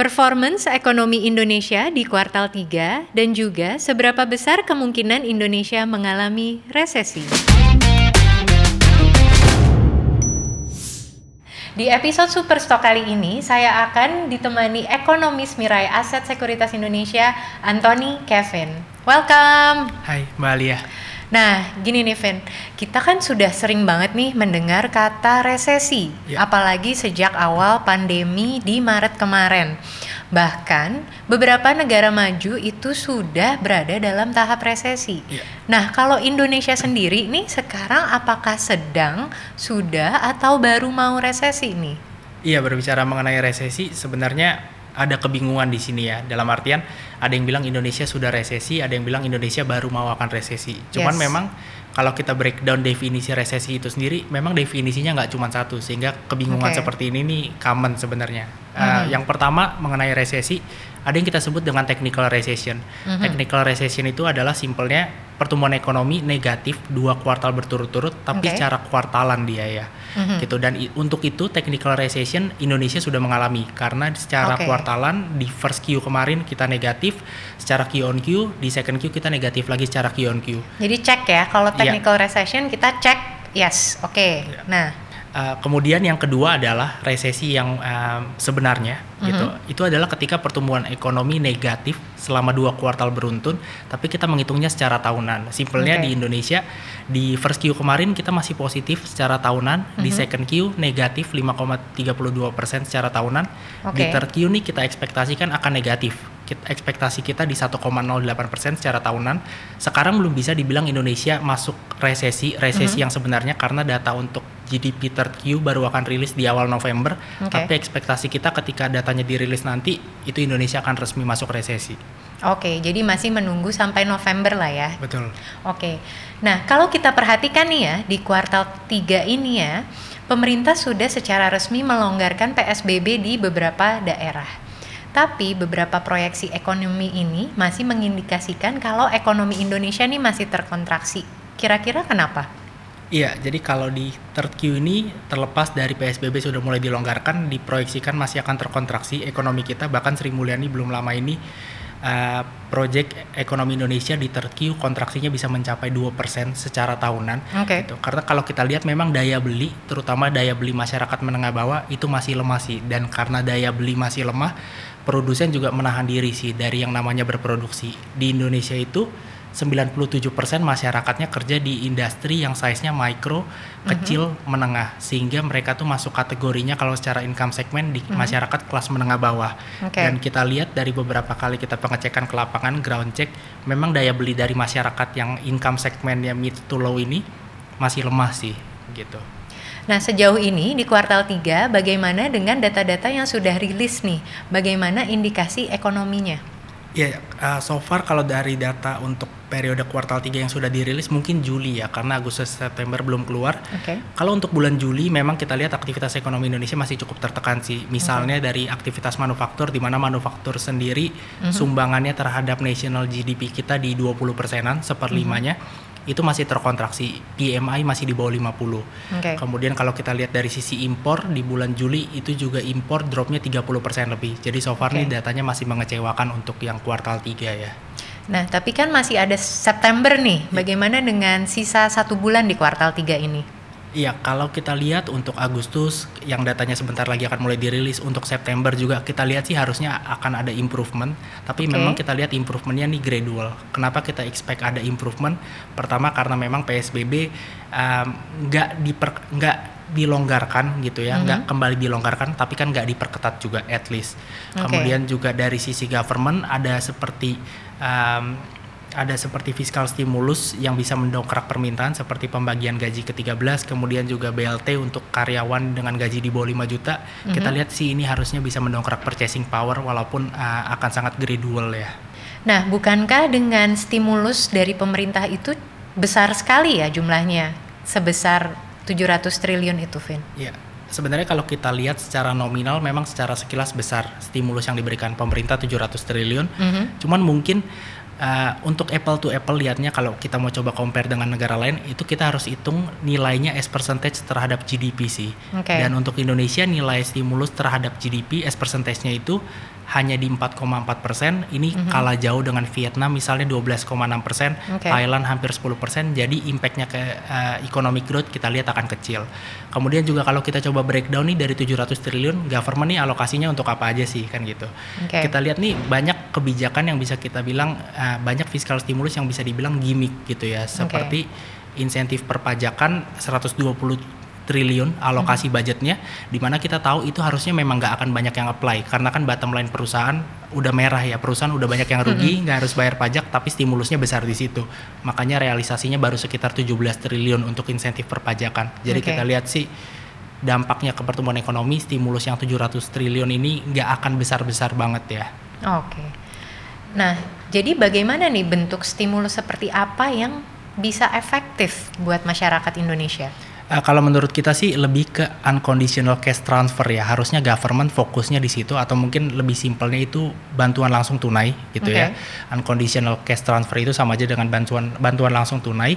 performance ekonomi Indonesia di kuartal 3 dan juga seberapa besar kemungkinan Indonesia mengalami resesi. Di episode Superstock kali ini, saya akan ditemani ekonomis Mirai Aset Sekuritas Indonesia, Anthony Kevin. Welcome. Hai, Mbak Alia. Nah, gini nih Vin, kita kan sudah sering banget nih mendengar kata resesi, ya. apalagi sejak awal pandemi di Maret kemarin. Bahkan beberapa negara maju itu sudah berada dalam tahap resesi. Ya. Nah, kalau Indonesia sendiri nih sekarang apakah sedang, sudah atau baru mau resesi nih? Iya, berbicara mengenai resesi sebenarnya ada kebingungan di sini ya. Dalam artian ada yang bilang Indonesia sudah resesi, ada yang bilang Indonesia baru mau akan resesi. Cuman yes. memang kalau kita breakdown definisi resesi itu sendiri, memang definisinya nggak cuma satu, sehingga kebingungan okay. seperti ini nih common sebenarnya. Mm -hmm. uh, yang pertama mengenai resesi, ada yang kita sebut dengan technical recession. Mm -hmm. Technical recession itu adalah simpelnya pertumbuhan ekonomi negatif dua kuartal berturut-turut, tapi okay. secara kuartalan dia ya, mm -hmm. gitu. Dan untuk itu technical recession Indonesia sudah mengalami karena secara okay. kuartalan di first Q kemarin kita negatif, secara Q on Q di second Q kita negatif lagi secara Q on Q. Jadi cek ya kalau technical yeah. recession kita cek yes, oke. Okay. Yeah. Nah, uh, kemudian yang kedua adalah resesi yang uh, sebenarnya mm-hmm. gitu. Itu adalah ketika pertumbuhan ekonomi negatif selama dua kuartal beruntun, tapi kita menghitungnya secara tahunan. Simpelnya okay. di Indonesia di first Q kemarin kita masih positif secara tahunan, mm-hmm. di second Q negatif 5,32 persen secara tahunan, okay. di third Q nih kita ekspektasikan akan negatif ekspektasi kita di 1,08 persen secara tahunan. Sekarang belum bisa dibilang Indonesia masuk resesi, resesi mm -hmm. yang sebenarnya karena data untuk GDP third Q baru akan rilis di awal November. Okay. Tapi ekspektasi kita ketika datanya dirilis nanti itu Indonesia akan resmi masuk resesi. Oke, jadi masih menunggu sampai November lah ya. Betul. Oke. Nah, kalau kita perhatikan nih ya di kuartal 3 ini ya, pemerintah sudah secara resmi melonggarkan PSBB di beberapa daerah. Tapi beberapa proyeksi ekonomi ini masih mengindikasikan kalau ekonomi Indonesia ini masih terkontraksi. Kira-kira kenapa? Iya, jadi kalau di third Q ini terlepas dari PSBB sudah mulai dilonggarkan, diproyeksikan masih akan terkontraksi ekonomi kita. Bahkan Sri Mulyani belum lama ini uh, project ekonomi Indonesia di third Q kontraksinya bisa mencapai 2% secara tahunan. Okay. Gitu. Karena kalau kita lihat memang daya beli, terutama daya beli masyarakat menengah bawah itu masih lemah sih. Dan karena daya beli masih lemah, produsen juga menahan diri sih dari yang namanya berproduksi. Di Indonesia itu 97% masyarakatnya kerja di industri yang size-nya mikro, mm-hmm. kecil, menengah sehingga mereka tuh masuk kategorinya kalau secara income segment di mm-hmm. masyarakat kelas menengah bawah. Okay. Dan kita lihat dari beberapa kali kita pengecekan ke lapangan ground check memang daya beli dari masyarakat yang income segmentnya mid to low ini masih lemah sih gitu. Nah, sejauh ini di kuartal 3 bagaimana dengan data-data yang sudah rilis nih? Bagaimana indikasi ekonominya? Ya, uh, so far kalau dari data untuk periode kuartal 3 yang sudah dirilis mungkin Juli ya karena Agustus September belum keluar. Okay. Kalau untuk bulan Juli memang kita lihat aktivitas ekonomi Indonesia masih cukup tertekan sih. Misalnya okay. dari aktivitas manufaktur di mana manufaktur sendiri mm -hmm. sumbangannya terhadap national GDP kita di 20 persenan seperlimanya. Mm -hmm itu masih terkontraksi. PMI masih di bawah 50. Okay. Kemudian kalau kita lihat dari sisi impor di bulan Juli itu juga impor dropnya 30% lebih. Jadi so far okay. nih datanya masih mengecewakan untuk yang kuartal 3 ya. Nah, tapi kan masih ada September nih. Ya. Bagaimana dengan sisa satu bulan di kuartal 3 ini? Iya, kalau kita lihat untuk Agustus yang datanya sebentar lagi akan mulai dirilis, untuk September juga kita lihat sih harusnya akan ada improvement, tapi okay. memang kita lihat improvementnya nih gradual. Kenapa kita expect ada improvement? Pertama karena memang PSBB nggak um, diper nggak dilonggarkan gitu ya, nggak mm -hmm. kembali dilonggarkan, tapi kan nggak diperketat juga at least. Okay. Kemudian juga dari sisi government ada seperti um, ada seperti fiskal stimulus yang bisa mendongkrak permintaan seperti pembagian gaji ke-13 kemudian juga BLT untuk karyawan dengan gaji di bawah 5 juta mm-hmm. kita lihat sih ini harusnya bisa mendongkrak purchasing power walaupun uh, akan sangat gradual ya. Nah, bukankah dengan stimulus dari pemerintah itu besar sekali ya jumlahnya sebesar 700 triliun itu, Vin? Iya. Sebenarnya kalau kita lihat secara nominal memang secara sekilas besar stimulus yang diberikan pemerintah 700 triliun. Mm-hmm. Cuman mungkin uh, untuk apple to apple lihatnya kalau kita mau coba compare dengan negara lain itu kita harus hitung nilainya as percentage terhadap GDP sih. Okay. Dan untuk Indonesia nilai stimulus terhadap GDP as percentage-nya itu hanya di 4,4 persen. Ini mm-hmm. kalah jauh dengan Vietnam misalnya 12,6 persen, okay. Thailand hampir 10 persen. Jadi impactnya ke uh, economic growth kita lihat akan kecil. Kemudian juga kalau kita coba breakdown nih dari 700 triliun, government nih alokasinya untuk apa aja sih kan gitu. Okay. Kita lihat nih banyak kebijakan yang bisa kita bilang uh, banyak fiskal stimulus yang bisa dibilang gimmick gitu ya, seperti okay. insentif perpajakan 120 triliun alokasi hmm. budgetnya di mana kita tahu itu harusnya memang nggak akan banyak yang apply karena kan bottom line perusahaan udah merah ya perusahaan udah banyak yang rugi nggak harus bayar pajak tapi stimulusnya besar di situ makanya realisasinya baru sekitar 17 triliun untuk insentif perpajakan jadi okay. kita lihat sih dampaknya ke pertumbuhan ekonomi stimulus yang 700 triliun ini nggak akan besar-besar banget ya oke okay. nah jadi bagaimana nih bentuk stimulus seperti apa yang bisa efektif buat masyarakat Indonesia? Uh, kalau menurut kita sih lebih ke unconditional cash transfer ya. Harusnya government fokusnya di situ atau mungkin lebih simpelnya itu bantuan langsung tunai gitu okay. ya. Unconditional cash transfer itu sama aja dengan bantuan bantuan langsung tunai.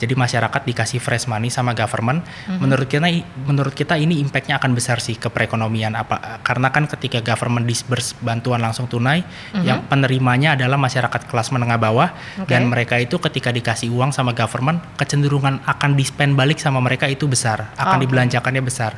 Jadi masyarakat dikasih fresh money sama government. Mm-hmm. Menurut kita menurut kita ini impactnya akan besar sih ke perekonomian apa karena kan ketika government disburse bantuan langsung tunai mm-hmm. yang penerimanya adalah masyarakat kelas menengah bawah okay. dan mereka itu ketika dikasih uang sama government kecenderungan akan dispend balik sama mereka itu besar, akan oh, dibelanjakannya besar.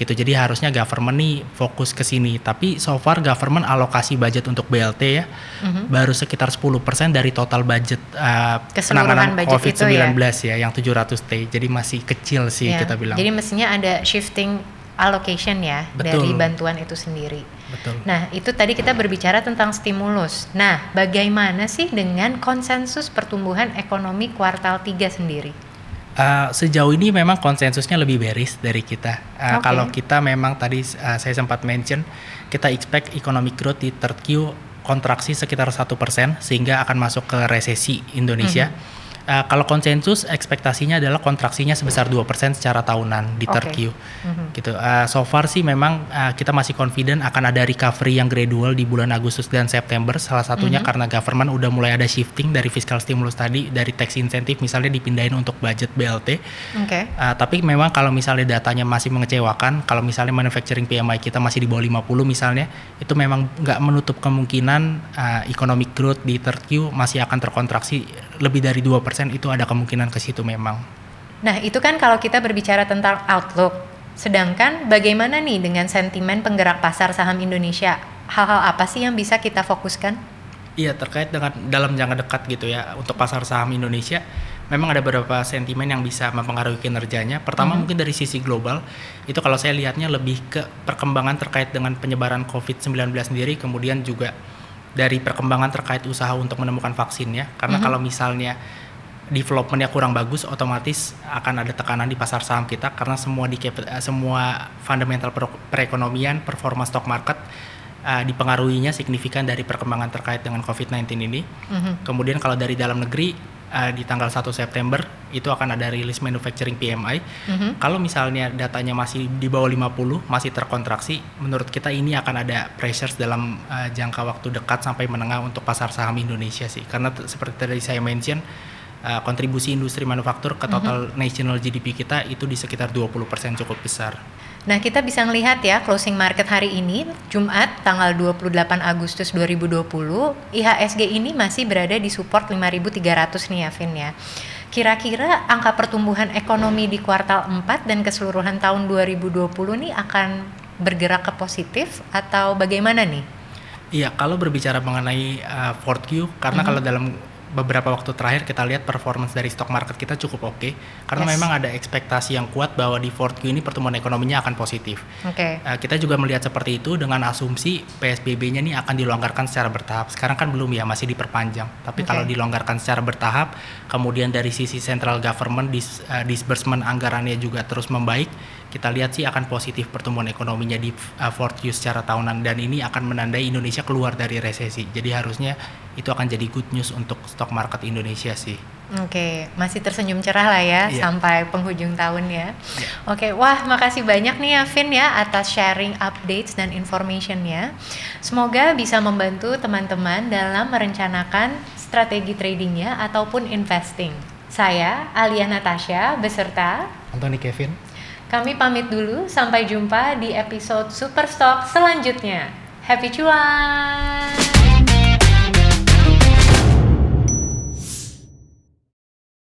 Gitu. Jadi harusnya government nih fokus ke sini. Tapi so far government alokasi budget untuk BLT ya mm-hmm. baru sekitar 10% dari total budget uh, penanganan COVID-19 ya? ya yang 700T. Jadi masih kecil sih yeah. kita bilang. Jadi mestinya ada shifting allocation ya Betul. dari bantuan itu sendiri. Betul. Nah, itu tadi kita berbicara tentang stimulus. Nah, bagaimana sih dengan konsensus pertumbuhan ekonomi kuartal 3 sendiri? Uh, sejauh ini memang konsensusnya lebih bearish dari kita. Uh, okay. Kalau kita memang tadi uh, saya sempat mention, kita expect economic growth di third Q kontraksi sekitar satu persen sehingga akan masuk ke resesi Indonesia. Mm -hmm uh, kalau konsensus ekspektasinya adalah kontraksinya sebesar 2% secara tahunan di third okay. Q. Mm-hmm. Gitu. Uh, so far sih memang uh, kita masih confident akan ada recovery yang gradual di bulan Agustus dan September. Salah satunya mm-hmm. karena government udah mulai ada shifting dari fiscal stimulus tadi dari tax incentive misalnya dipindahin untuk budget BLT. Okay. Uh, tapi memang kalau misalnya datanya masih mengecewakan, kalau misalnya manufacturing PMI kita masih di bawah 50 misalnya, itu memang nggak menutup kemungkinan uh, economic growth di third Q masih akan terkontraksi lebih dari 2% itu ada kemungkinan ke situ memang. Nah, itu kan kalau kita berbicara tentang outlook. Sedangkan bagaimana nih dengan sentimen penggerak pasar saham Indonesia? Hal-hal apa sih yang bisa kita fokuskan? Iya, terkait dengan dalam jangka dekat gitu ya untuk pasar saham Indonesia memang ada beberapa sentimen yang bisa mempengaruhi kinerjanya. Pertama hmm. mungkin dari sisi global, itu kalau saya lihatnya lebih ke perkembangan terkait dengan penyebaran COVID-19 sendiri, kemudian juga dari perkembangan terkait usaha untuk menemukan vaksinnya karena mm -hmm. kalau misalnya developmentnya kurang bagus otomatis akan ada tekanan di pasar saham kita karena semua di eh, semua fundamental perekonomian performa stock market uh, dipengaruhinya signifikan dari perkembangan terkait dengan COVID-19 ini. Mm -hmm. Kemudian kalau dari dalam negeri uh, di tanggal 1 September itu akan ada rilis manufacturing PMI. Mm-hmm. Kalau misalnya datanya masih di bawah 50, masih terkontraksi, menurut kita ini akan ada pressures dalam uh, jangka waktu dekat sampai menengah untuk pasar saham Indonesia sih. Karena seperti tadi saya mention uh, kontribusi industri manufaktur ke total mm-hmm. national GDP kita itu di sekitar 20% cukup besar. Nah, kita bisa melihat ya closing market hari ini Jumat tanggal 28 Agustus 2020, IHSG ini masih berada di support 5300 nih ya Vin ya. Kira-kira angka pertumbuhan ekonomi di kuartal 4 dan keseluruhan tahun 2020 nih akan bergerak ke positif atau bagaimana nih? Iya, kalau berbicara mengenai uh, fourth Q, karena mm -hmm. kalau dalam beberapa waktu terakhir kita lihat performance dari stock market kita cukup oke okay, karena yes. memang ada ekspektasi yang kuat bahwa di fourth Q ini pertumbuhan ekonominya akan positif. Okay. Uh, kita juga melihat seperti itu dengan asumsi PSBB-nya ini akan dilonggarkan secara bertahap. Sekarang kan belum ya masih diperpanjang. Tapi okay. kalau dilonggarkan secara bertahap, kemudian dari sisi central government dis, uh, disbursement anggarannya juga terus membaik, kita lihat sih akan positif pertumbuhan ekonominya di uh, fourth Q secara tahunan dan ini akan menandai Indonesia keluar dari resesi. Jadi harusnya itu akan jadi good news untuk stock market Indonesia sih. Oke, masih tersenyum cerah lah ya yeah. sampai penghujung tahun ya. Yeah. Oke, wah makasih banyak nih ya Vin ya atas sharing updates dan informationnya. Semoga bisa membantu teman-teman dalam merencanakan strategi tradingnya ataupun investing. Saya Alia Natasha beserta Anthony Kevin. Kami pamit dulu, sampai jumpa di episode Superstock selanjutnya. Happy cuan.